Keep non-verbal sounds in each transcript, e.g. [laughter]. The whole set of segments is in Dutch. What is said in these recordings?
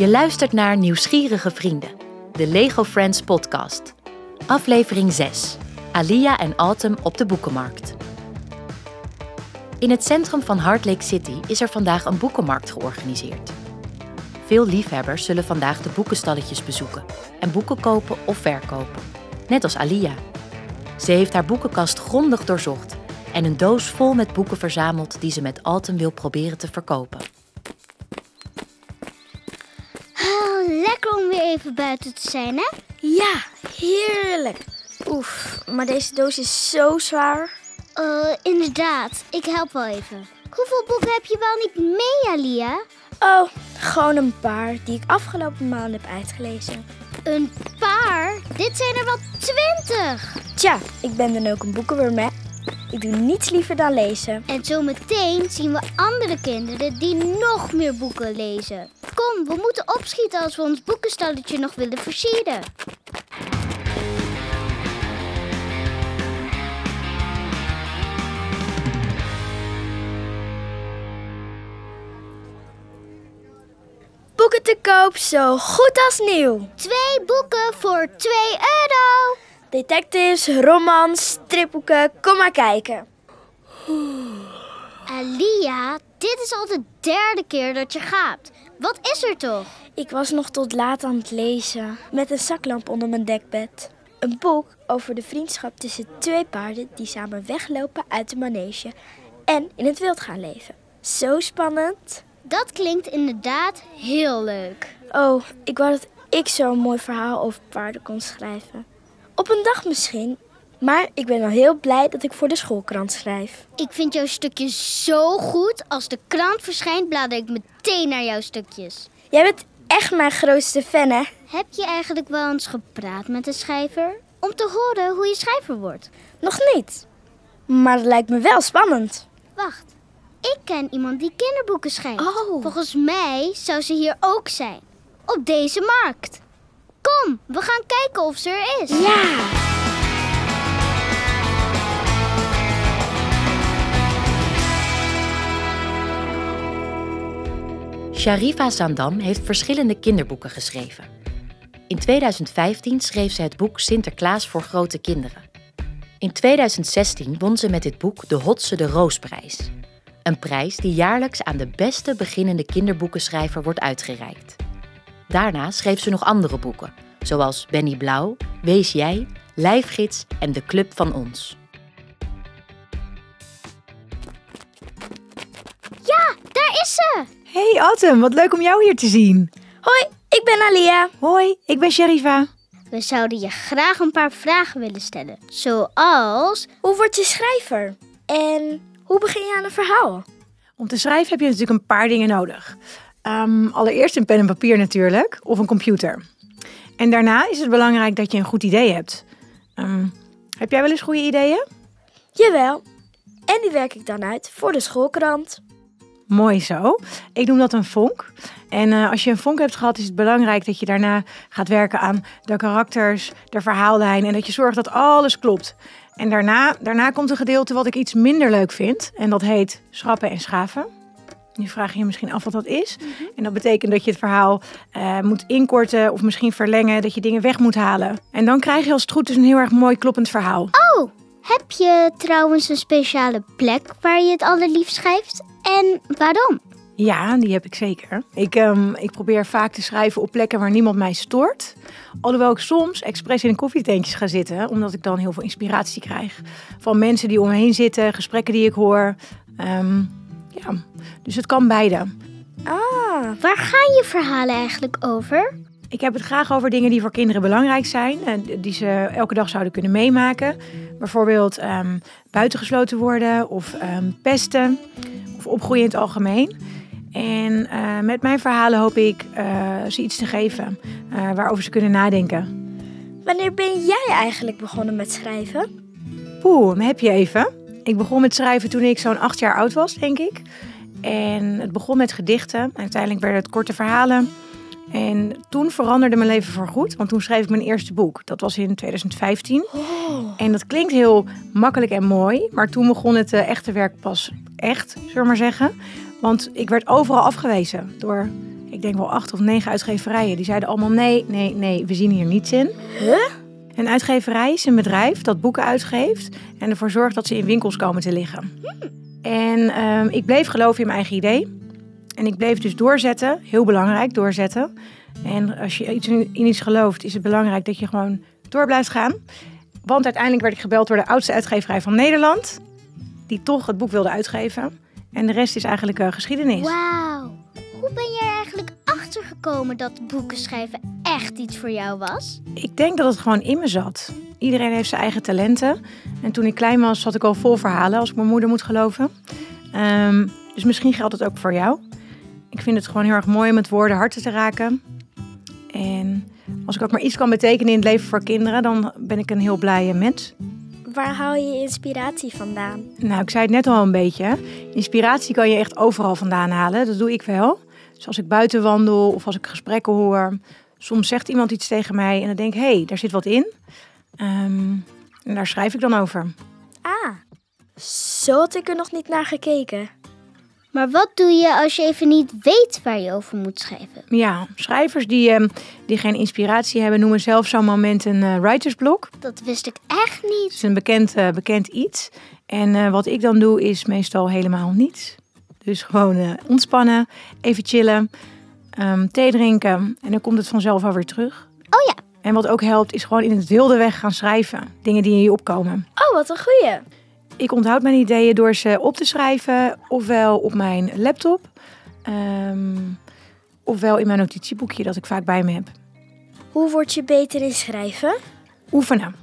Je luistert naar Nieuwsgierige Vrienden, de Lego Friends podcast. Aflevering 6. Alia en Autumn op de boekenmarkt. In het centrum van Heart Lake City is er vandaag een boekenmarkt georganiseerd. Veel liefhebbers zullen vandaag de boekenstalletjes bezoeken en boeken kopen of verkopen. Net als Alia. Ze heeft haar boekenkast grondig doorzocht en een doos vol met boeken verzameld die ze met Autumn wil proberen te verkopen. Lekker om weer even buiten te zijn, hè? Ja, heerlijk. Oef, maar deze doos is zo zwaar. Uh, inderdaad. Ik help wel even. Hoeveel boeken heb je wel niet mee, Alia? Oh, gewoon een paar die ik afgelopen maand heb uitgelezen. Een paar? Dit zijn er wel twintig. Tja, ik ben dan ook een boekenworm, hè. Ik doe niets liever dan lezen. En zometeen zien we andere kinderen die nog meer boeken lezen. Kom, we moeten opschieten als we ons boekenstalletje nog willen versieren. Boeken te koop, zo goed als nieuw. Twee boeken voor 2 euro. Detectives, romans, stripboeken, kom maar kijken. Alia, dit is al de derde keer dat je gaat. Wat is er toch? Ik was nog tot laat aan het lezen, met een zaklamp onder mijn dekbed. Een boek over de vriendschap tussen twee paarden die samen weglopen uit de manege en in het wild gaan leven. Zo spannend. Dat klinkt inderdaad heel leuk. Oh, ik wou dat ik zo'n mooi verhaal over paarden kon schrijven. Op een dag misschien. Maar ik ben al heel blij dat ik voor de schoolkrant schrijf. Ik vind jouw stukje zo goed. Als de krant verschijnt, blader ik meteen naar jouw stukjes. Jij bent echt mijn grootste fan, hè? Heb je eigenlijk wel eens gepraat met de schrijver? Om te horen hoe je schrijver wordt. Nog niet. Maar het lijkt me wel spannend. Wacht, ik ken iemand die kinderboeken schrijft. Oh. Volgens mij zou ze hier ook zijn. Op deze markt. Kom, we gaan kijken of ze er is. Ja! Sharifa Zandam heeft verschillende kinderboeken geschreven. In 2015 schreef ze het boek Sinterklaas voor grote kinderen. In 2016 won ze met dit boek de Hotse de Roosprijs. Een prijs die jaarlijks aan de beste beginnende kinderboekenschrijver wordt uitgereikt. Daarna schreef ze nog andere boeken, zoals Benny Blauw, Wees Jij, Lijfgids en De Club van Ons. Hey Autumn, wat leuk om jou hier te zien. Hoi, ik ben Alia. Hoi, ik ben Sherifa. We zouden je graag een paar vragen willen stellen. Zoals... Hoe word je schrijver? En hoe begin je aan een verhaal? Om te schrijven heb je natuurlijk een paar dingen nodig. Ehm, allereerst een pen en papier natuurlijk, of een computer. En daarna is het belangrijk dat je een goed idee hebt. Ehm, heb jij wel eens goede ideeën? Jawel. En die werk ik dan uit voor de schoolkrant. Mooi zo. Ik noem dat een vonk. En eh, als je een vonk hebt gehad, is het belangrijk dat je daarna gaat werken aan de karakters, de verhaallijn en dat je zorgt dat alles klopt. En daarna, daarna komt een gedeelte wat ik iets minder leuk vind. En dat heet schrappen en schaven. Nu vraag je je misschien af wat dat is. En dat betekent dat je het verhaal eh, moet inkorten of misschien verlengen, dat je dingen weg moet halen. En dan krijg je als het goed is een heel erg mooi kloppend verhaal. Oh, heb je trouwens een speciale plek waar je het allerliefst schrijft? En waarom? Ja, die heb ik zeker. Ik, ehm, ik probeer vaak te schrijven op plekken waar niemand mij stoort. Alhoewel ik soms expres in koffietentjes ga zitten, omdat ik dan heel veel inspiratie krijg. Van mensen die om me heen zitten, gesprekken die ik hoor. Ehm, ja, dus het kan beide. Ah, Waar gaan je verhalen eigenlijk over? Ik heb het graag over dingen die voor kinderen belangrijk zijn. En die ze elke dag zouden kunnen meemaken. Bijvoorbeeld ehm, buitengesloten worden of ehm, pesten. Of opgroeien in het algemeen. En eh, met mijn verhalen hoop ik eh, ze iets te geven eh, waarover ze kunnen nadenken. wanneer ben jij eigenlijk begonnen met schrijven? Poeh, heb je even. Ik begon met schrijven toen ik zo'n acht jaar oud was, denk ik. En het begon met gedichten. En uiteindelijk werden het korte verhalen. En toen veranderde mijn leven voorgoed, want toen schreef ik mijn eerste boek. Dat was in 2015. En dat klinkt heel makkelijk en mooi, maar toen begon het eh, echte werk pas echt, zullen we maar zeggen. Want ik werd overal afgewezen door ik denk wel acht of negen uitgeverijen. Die zeiden allemaal nee, nee, nee, we zien hier niets in. Huh? Een uitgeverij is een bedrijf dat boeken uitgeeft en ervoor zorgt dat ze in winkels komen te liggen. En ehm, ik bleef geloven in mijn eigen idee. En ik bleef dus doorzetten, heel belangrijk, doorzetten. En als je iets in, in iets gelooft, is het belangrijk dat je gewoon door blijft gaan. Want uiteindelijk werd ik gebeld door de oudste uitgeverij van Nederland, die toch het boek wilde uitgeven. En de rest is eigenlijk eh, geschiedenis. Wauw. Hoe ben je er eigenlijk achter gekomen dat boeken schrijven echt iets voor jou was? Ik denk dat het gewoon in me zat. Iedereen heeft zijn eigen talenten. En toen ik klein was, zat ik al vol verhalen, als ik mijn moeder moet geloven. Ehm, dus misschien geldt het ook voor jou. Ik vind het gewoon heel erg mooi om met woorden harten te raken. En als ik ook maar iets kan betekenen in het leven voor kinderen, dan ben ik een heel blije mens. Waar haal je je inspiratie vandaan? Nou, ik zei het net al een beetje. Inspiratie kan je echt overal vandaan halen. Dat doe ik wel. Dus als ik buiten wandel of als ik gesprekken hoor. Soms zegt iemand iets tegen mij en dan denk ik, hé, hey, daar zit wat in. Ehm, en daar schrijf ik dan over. Ah, zo had ik er nog niet naar gekeken. Maar wat doe je als je even niet weet waar je over moet schrijven? Ja, schrijvers die, ehm, die geen inspiratie hebben noemen zelf zo'n moment een eh, writersblok. Dat wist ik echt niet. Het is een bekend, eh, bekend iets. En eh, wat ik dan doe is meestal helemaal niets. Dus gewoon eh, ontspannen, even chillen, ehm, thee drinken en dan komt het vanzelf alweer terug. Oh ja, En wat ook helpt is gewoon in het wilde weg gaan schrijven. Dingen die in je opkomen. Oh, wat een goeie. Ik onthoud mijn ideeën door ze op te schrijven, ofwel op mijn laptop, ehm, ofwel in mijn notitieboekje dat ik vaak bij me heb. Hoe word je beter in schrijven? Oefenen.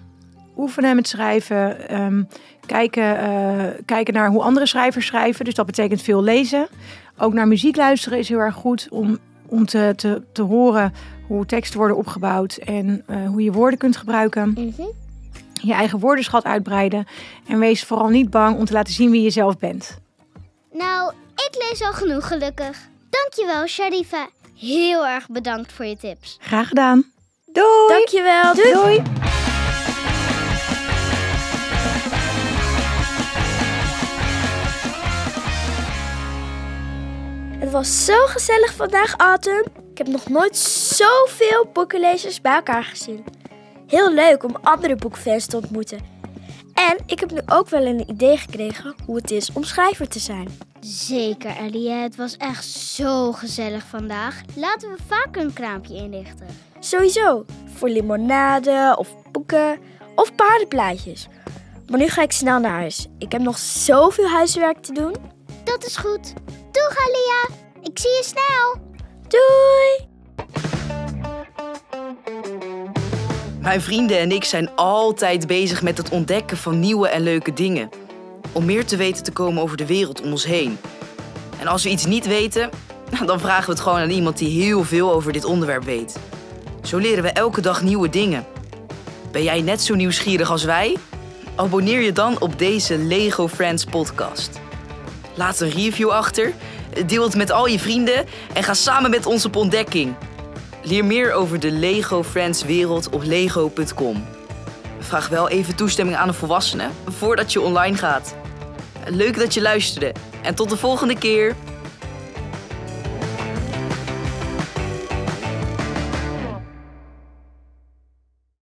Oefenen met schrijven. ehm, kijken, eh, kijken naar hoe andere schrijvers schrijven. Dus dat betekent veel lezen. Ook naar muziek luisteren is heel erg goed om, om te, te, te horen hoe teksten worden opgebouwd en eh, hoe je woorden kunt gebruiken. Mhm. Je eigen woordenschat uitbreiden. En wees vooral niet bang om te laten zien wie je zelf bent. nou, ik lees al genoeg gelukkig. Dankjewel, Sharifa. Heel erg bedankt voor je tips. Graag gedaan. Doei! Dankjewel. Doei. Doei! Het was zo gezellig vandaag, Autumn. Ik heb nog nooit zoveel boekenlezers bij elkaar gezien. Heel leuk om andere boekfans te ontmoeten. En ik heb nu ook wel een idee gekregen hoe het is om schrijver te zijn. Zeker, Ellie. Het was echt zo gezellig vandaag. Laten we vaker een kraampje inrichten. Sowieso, voor limonade of boeken of paardenplaatjes. Maar nu ga ik snel naar huis. Ik heb nog zoveel huiswerk te doen. Dat is goed. Doeg, Alia. Ik zie je snel. Mijn vrienden en ik zijn altijd bezig met het ontdekken van nieuwe en leuke dingen. Om meer te weten te komen over de wereld om ons heen. En als we iets niet weten, [laughs] dan vragen we het gewoon aan iemand die heel veel over dit onderwerp weet. Zo leren we elke dag nieuwe dingen. Ben jij net zo nieuwsgierig als wij? Abonneer je dan op deze Lego Friends podcast. Laat een review achter, deel het met al je vrienden en ga samen met ons op ontdekking. Leer meer over de Lego Friends wereld op lego.com. Vraag wel even toestemming aan een volwassene voordat je online gaat. Leuk dat je luisterde en tot de volgende keer.